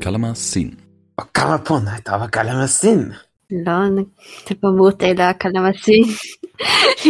Kalamazin. A kalapon, a Kalamazin. לא, תפמות אלא הקלמצין,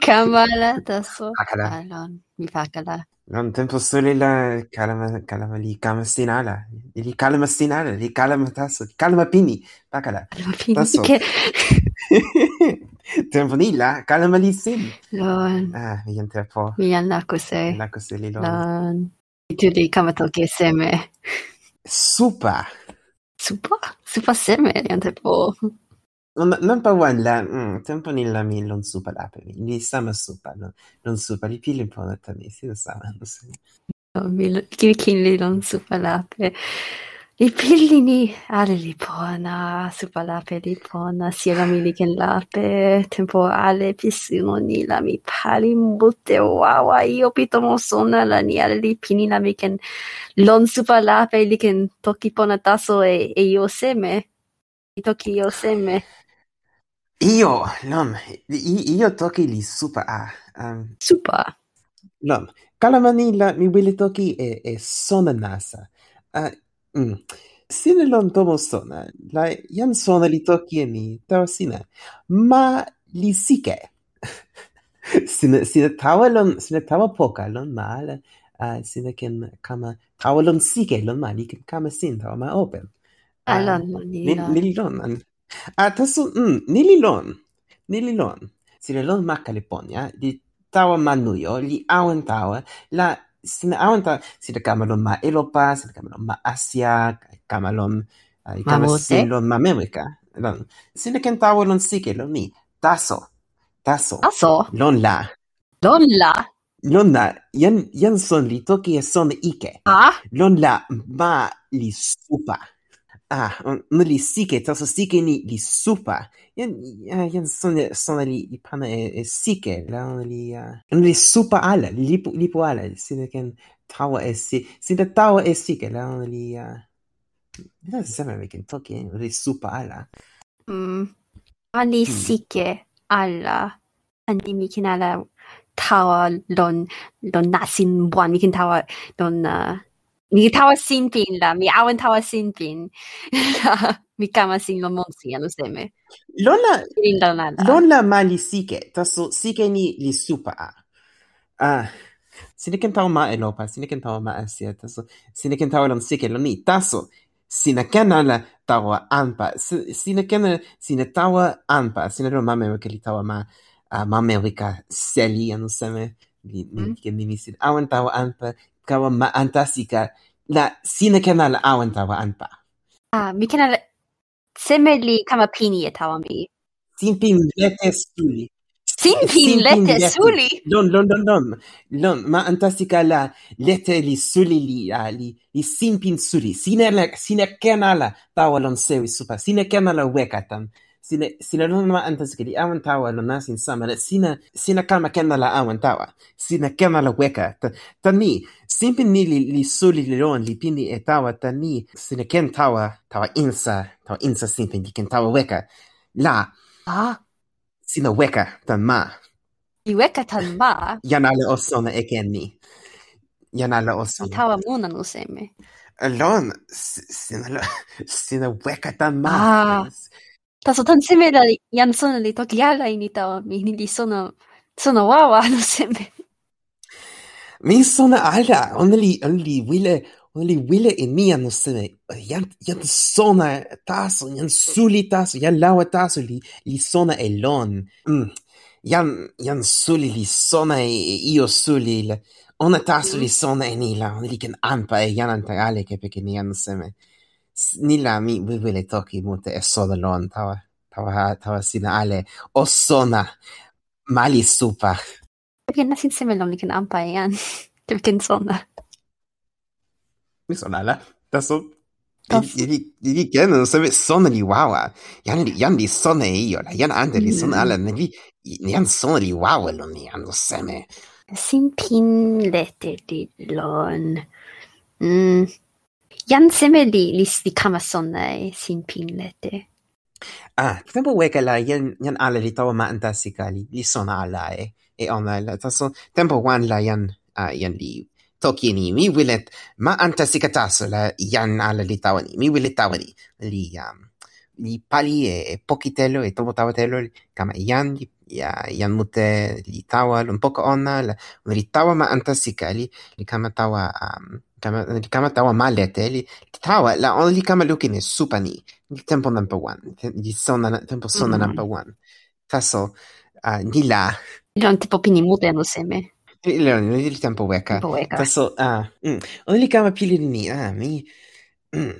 כמה לה תעשו. הקלה. אלון, והקלה. Non tempo solo la calma calma lì calma stinala lì calma stinala lì calma tasso calma pini bacala calma pini che Tempo Temponilla, kalamalisin. Lon. Ah, miyan tepo. Miyan La cose li lon. Lon. Ituri kamatoke seme. Supa. Supa? Supa seme, mi yan tempo. Non non pa wan la mm, tempo ni la mi lon supa la pe mi. Ni sama supa, Non, non supa li pili po na tani, si lo sama. No, mi lo, kikin li lon supa la pe. I pillini ale lipona, la mi li ken lape, tempo ale pisimoni lami palimbute wawa io pito mo sona lani ale li pinina miken lon supalape liken toki pona taso e, e io seme, i toki io seme. Io, lom, I, io toki li supa a. Um, supa. Lom, kalamani la mi wili toki e, e sona nasa. Uh, Mm. Sine lon tomo sona, la jan sona li toki e mi, tawa sina, ma li sike. sina, sina tawa lon, sina tawa poka lon ma, la, uh, sina ken kama, tawa lon sike lon ma, li ken kama sin tawa ma open. Uh, Alon, ni, ni lon. An. A taso, mm, ni li lon, ni li lon. Sina lon maka li ponia, li tawa li awen tawa, la sina awen tan sina kamalon ma Elopa, sina kamalon ma Asia, kamalon ai kamalon ma Memrika. Lon. Sina ken tawa lon sike lon ni. Taso. Taso. Aso. Lon la. Lon la. Lon la. yan, yan son li toki e son ike. Ah? Lon la ma li supa. Ah, ona li sike, taso sike ni li supa. jan, jan sona, sona li, li pana e, e sike, la ona li, uh, ona li supa ala, li lipu, lipu ala, sina ken tawa e si, sina tawa e sike, la ona li, uh, mi tan seme mi ken toki, ona li supa ala. Mm, ona li hmm. sike ala, ani mi kin ala tawa lon, lon nasin buan, mi kin tawa lon, uh, mi tawa sin pin la, mi awen tawa sin pin. mi kama sin lo monsi anu seme. Lon la, lon la mali sike, taso sike ni li supa a. Ah, sine ken tawa ma Elopa, lopa, sine ken tawa ma asia, taso sine ken tawa lon sike lon ni, taso sina ken ala tawa anpa, sina ken sina tawa anpa, sina lo mame wa ke li tawa ma, uh, mame wika seli anu seme. Ni, ni, mm. ni, ni, ni, ni, ni, ni, kawa ma antasika la sina ken ala awan tawa anpa. Ah, mi ken ala seme li kama pini e tawa mi. Simpin lete suli. Sin pin lete suli? Don, don, don, don. Don, ma antasika la lete li suli li, uh, li, li sinpin suli. Sina, la, sina kena la tawa lon sewi supa. Sina kena la weka tan sina, sina lon ma antas kili awan tawa lon nasin sama la sina, sina kama kena la awan tawa, sina kena la weka, ta, ta ni, simpin ni li, li suli li lon, li pini e tawa, ta ni, sina ken tawa, tawa insa, tawa insa simpin, li ken tawa weka, la, ah. a, sina weka tan ma. I weka tan ma? Jan ala o sona e ken ni. Jan ala o sona. Tawa munan seme Lon, sina, sina weka tan ma. Ah. ただ単せめらいやんそので時やらいにたわみにりそのそのわわのせめ mi sona ala oneli oneli wile oneli wile en mi no se yan yan sona taso yan suli taso yan lawa taso li li sona elon mm. yan yan suli li sona e, e io suli la ona taso li sona en ila oneli ken anpa e yan anta ale ke pe ni yan seme. Nila mi wile toki mute e soda lon tawa tawa, tawa sina ale, o sona, mali supa. Ken nasin semel ni ken ampa yan. Eh, Tem ken sona. Mi sona la. Da so. di ken no seme sona li wawa. Yan li yan li sona io la yan ande li sona mm. ala ne vi yan sona li wawa lo ni ando seme. Sin pin lete di lon. Mm. Yan seme li li li kama sona eh, sin pin lete a, tempo weka la jan, jan ale li tawa ma ante li, li sona ala e, e ona la taso tempo wan la jan, a, jan li toki ni. Mi wilet ma ante sika la yan ala li tawa ni. Mi wile tawa ni. Li, um, li pali e, e pokitelo e tomo tawa telo kama jan li ya yan mute li tawa lon poco ona la li tawa ma ante sika li li kama tawa um, kama, li kama tawa ma lete te, li, li tawa, la on li kama lukin e supa ni, li tempo number one li sona, tempo sona mm. nampa wan. Taso, uh, ni la... Lon tipo pini mute no seme. Lon, li tempo weka. Tempo weka. Taso, ah, mm, ona li kama pili ni, ah, mi, mm,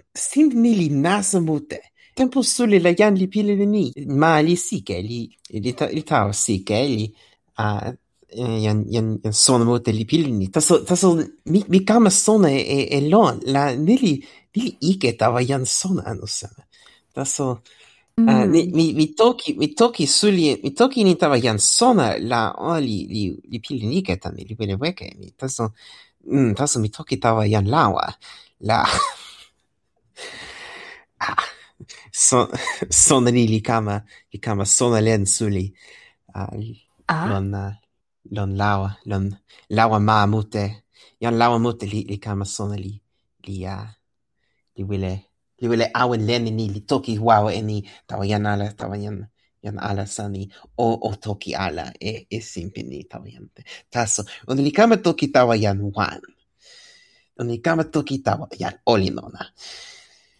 ni li naso mute. Tempo suli la jan li pili ni, ma li sike, li, li, ta, li tawa sike, li, ah, jan jan jan sona mute li pilin ni. Taso taso mi mi kama sona e e lon la nili nili ike tawa jan sona anu seme. Taso mm. uh, ni, mi mi toki mi toki suli mi toki ni tava jan sona la o li li li pilin ike tan li pene weke mi. Taso mm, taso mi toki tava jan lawa la ah. son sona ni li kama li kama sona len suli. Uh, ah. Non, uh, lon lawa, lon lawa ma mute, yan lawa mute li, li kama sona li, li, uh, li wile, li wile awen len ni, li toki wawa e ni, tawa yan ala, tawa yan yan ala sani, o, o toki ala, e, e simpi ni tawa yan te. Taso, on li kama toki tawa yan wan, on li kama toki tawa yan olin ona.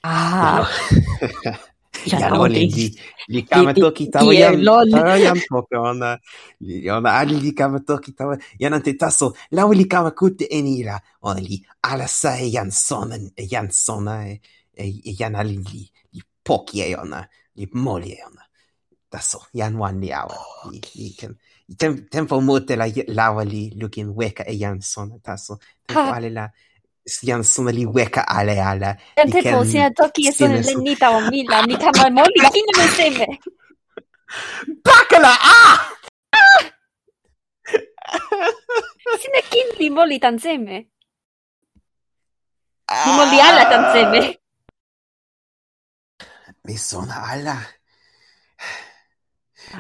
Ah! Cioè, no ah, li li gli, gli cava tocchi tavo iam, allora iam poco, ona, ali li cava tocchi tavo, iam ante taso lau li cava cutte enira, ona li, ala sa e iam sonan, yan sona, e jan ali li, li pochi e ona, li moli e ona. taso jan wan li awa, li, li, tem, tempo mote la, lawa li, lukin weka e jan sona, taso tempo ale la, Jansson liweka ale ale. Ja tylko, siinä toki se on niitä on millään, mitä me mollikin me teemme. Pakala! Ah! Sinnekin li molli tantsemme. Li molli alla tantsemme. Mi sono alla.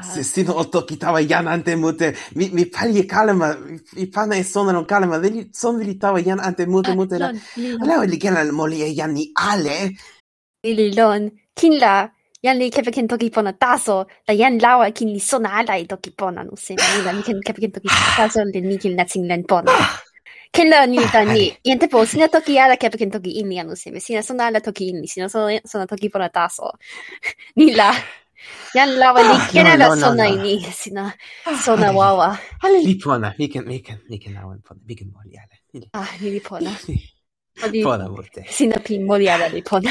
Se sino o toki tawa yan ante mute, mi, mi pali e kalema, mi pana e sona non kalema, veli, son veli tawa yan ante mute mute la. Leo li kena moli e yan ni ale. Lon, kin la, yan li kepe ken toki pona taso, la yan lawa kin li sona ala i toki pona, no se, mi la, mi ken kepe ken toki taso, li ni kin natsing len pona. Ken la ni ta ni, te po, sina toki ala kepe ken toki ini anu se, sina sona ala toki ini, sina sona, sona toki pona taso. ni la, Yan lawa ni ah. kena la sona ini sina ah. sona wawa. Ale li pona, mi ken mi ken mi ken lawan pona, mi ken moli ale. Ah, mi li pona. Pona volte. Sina pin moli ale li pona.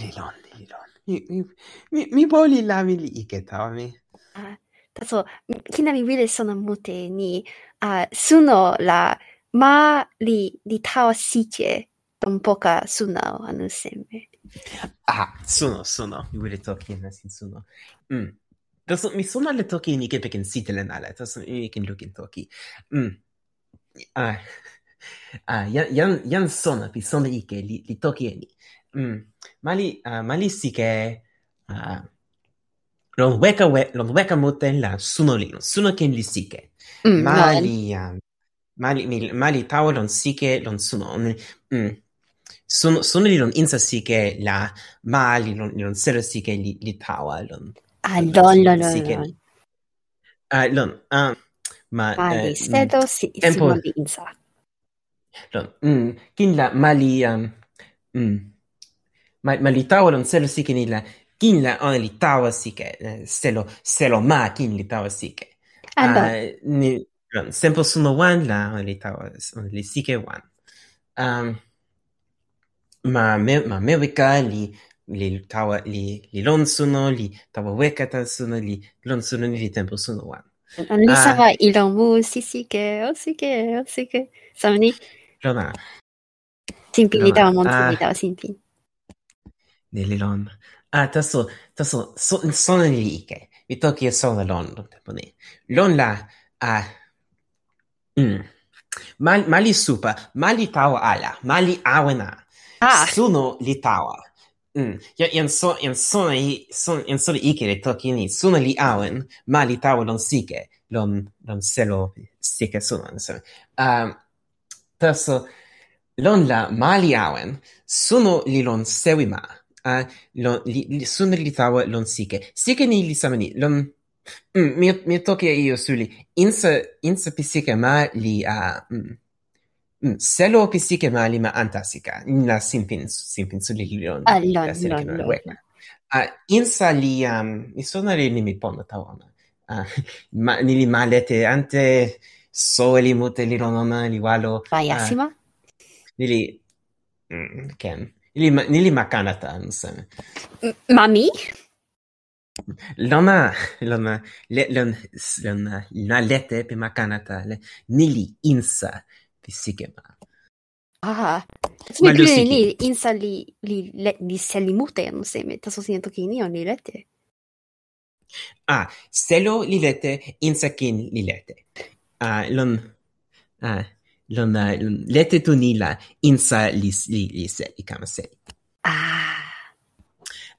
Li lon, li lon. Mi mi mi mi boli la mi li iketa mi. Ah, taso kina mi wile sona mute ni ah suno la ma li li tawa sike don poka suna anu seme. Ah, suno, suno. You were talking in this suno. Mm. Das mi suno le toki ni ke pekin sitelen ale. Das ni ken look in toki. Mm. Ah. Ah, yan yan yan suno pi suno ike li li toki ni. Mm. Mali uh, mali si ke uh, ah, Lon weka we, lon weka mote la suno li, suno ken li sike. Mm, mali, mali, ah, mali, mali, tawa lon sike, lon suno. Mm sun sun li non insa si che la ma li non li non sero si che li li tawa lon. Ah lon lon lon lon ah lon ah ma ma li mm, sedo si tempo li insa. Lon mm kin la ma li um mm ma ma li tawa lon sero si che ni la kin la on li tawa si che eh, se lo se lo ma kin li tawa si che ah, ah ni lon sempo suno wan la on li tawa on li si che wan. Um ma me ma me weka li li tawa li li lon suno li tawa weka tan suno li lon suno ni li tempo suno wan. An li Ah. sama ilon mu si sike o sike o sike sama ni? Lona. Sinpin li Lona, tawa monti ah. li tawa sinpin ni li lon. Ah taso taso so, sono li ike. Mi toki e sono lon tempo ni. Lon la ah mm. Mal, mali supa, mali tawa ala, mali awena. Ah. Suno li tawa. Mm. Ja, jan so, jan sona i, son, jan sona ike li toki ni. Suno li awen, ma li tawa lon sike. Lon, lon selo sike suno. So. Um, ehm, taso, lon la ma li awen, suno li lon sewi ma. Uh, lon, li, li, suno li tawa lon sike. Sike ni li samani. Lon, mm, mi, mi toki e io suli. Insa, insa pisike ma li a... Uh, mm. Mm, selo pi sike ma li ma antasika. La simpin, simpin su li lion. Ah, lon, lon, lon. Ah, insa li, mm, mi sona li ni mi pono ta ona. Ah, ma, ni li ma lete ante so li mute li lon ona, li walo. Vaiasima? Ah, ni li, mm, ken. Li, ni li ma kanata, se. Mami? Lona, lona, lona, lon, lona, na lete pe ma kanata, le, ni li insa, sigma. Ah, ma gli ni insa li li le li seli mute non se metta so sento che ni li lette. Ah, selo li lette insa kin li lette. Ah, lon ah, lon, ah, lon lette tu ni la insa li li li se i kama se. Ah.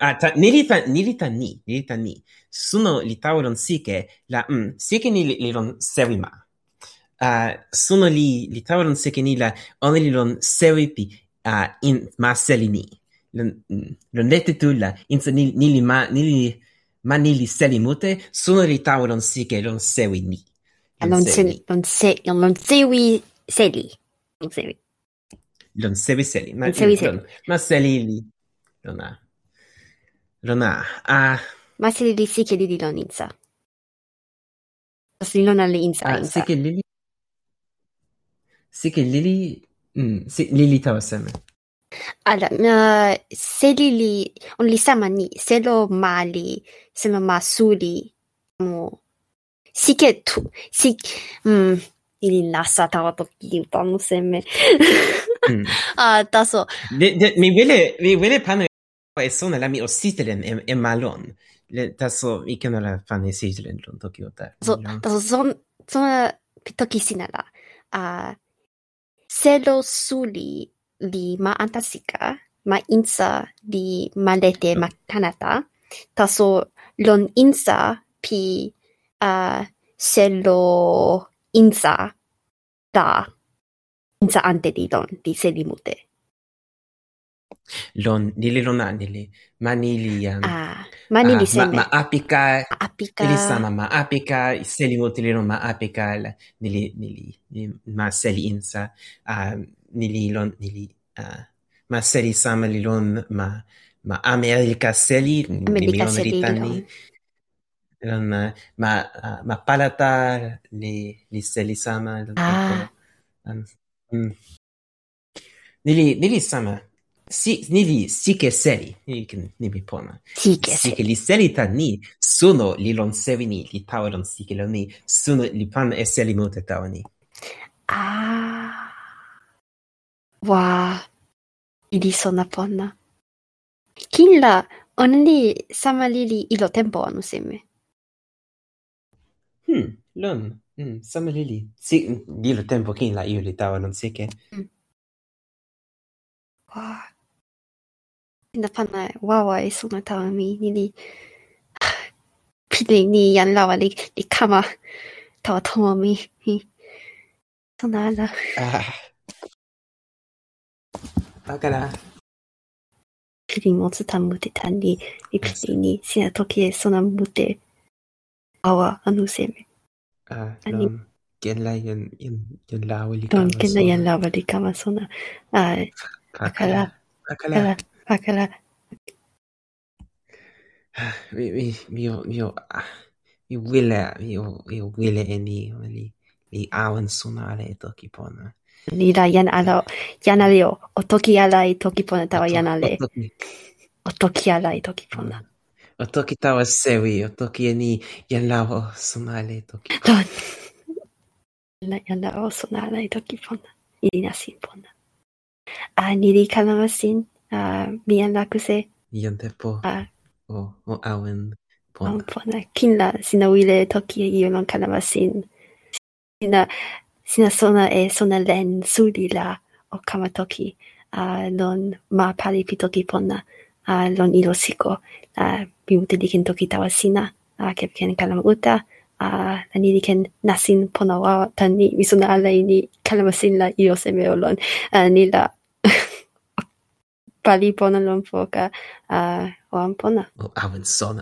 Ah, ta, nilita, nilita ni, nilita ni. Suno li tauron sike, la, mm, sike ni li, li ron sewima uh, suno li li tauron seke ni la ona li lon sewi pi uh, in ma seli ni. Lon, lon lete tu la insa ni, ni li ma ni li ma ni li seli mute suno li tauron seke lon sewi ni. Lon sewi lon se lon sewi seli. Lon sewi. Lon sewi seli. Ma, sewi seli. Lon, ma seli li. Lon a. Lon a. Uh, ma seli li sike li li lon insa. Pas li insa. Ah, insa. Sike li li sike lili, mm, si, lili tawa seme. Ala, uh, se lili, on li sama ni, se lo mali, sema ma suli, mo, sike tu, sike, mm, ili nasa tawa toki utanu seme. mm. ah, taso. De, de, mi wile, mi wile pano e sona la mi ositelen e, e malon. Le, taso, ikeno la pano e sitelen lon toki otar. So, taso, son, son, toki sinala. Ah, uh, selo suli li ma antasika, ma insa li malete ma Kanata, taso lon insa pi uh, selo insa da insa ante li lon li seli mute. Lon nili lona nili ma nili um, Ah, ma ni li ah, seme. ma, ma apika apika. ili sama ma apika seli mo tili lon ma apika la, nili nili ni, ma seli insa uh, nili lon nili uh, ma seli sama li lon ma ma Amerika seli ni Amerika mi lon seli li li tani lon. lon uh, ma uh, ma palata li li seli sama lon Ah. Um, mm. nili nili sama si ni li sike seli. Ni ni mi pona. Sike sike li seli tan ni suno li lon sevi ni li tawa lon sike lon ni suno li pan e seli mute tawa ni. Ah. Wa ili sona pona. Kin la ona li sama li li ilo tempo anu seme. Hmm lon hm sama li li. Si li lo tempo kin la io li tawa lon sike mm. Wow. Ina pana wawa e sona tawa mi. Nili. Pili ni yan lawa li, li kama tawa tomo mi. Hi. Sona ala. ah akala Pili motsu tan mute tan li. Li pili ni sina toki e sona mute. Awa anu seme. ah Ani- lon ken la yen yen yen lawa li Don kama kena sona. yan lawa li kama sona. Ah, akala akala akala, facala. Mi, mi, mio, mi, mi wile, mi, mio wile e ni, li, li awan ale e toki pona. Li la yan ala, yan ale o, o toki ala e toki pona tawa yan ale. O toki ala e toki pona. O toki tawa sewi, o toki e ni, yan lao ale e toki pona. Don. Yan lao sunare e toki pona. Ili nasin pona. A, ni li kalama sin a bien lakuse. Iom tempo. Ah. O, o awen. Bona. O, bona. Kinla sina wile toki e io non kalama sin. Sina, sina sona e sona len suli la o kama toki. a lon ma pali pi toki pona. a lon ilo siko. Uh, mi mute diken toki tawa sina. Uh, kepken kalama uta. a uh, ni ken nasin pona wa tan ni misuna ala ni kalama sin la io se meolon uh, ni la pali pona lon poka a o anpona. o awen sona.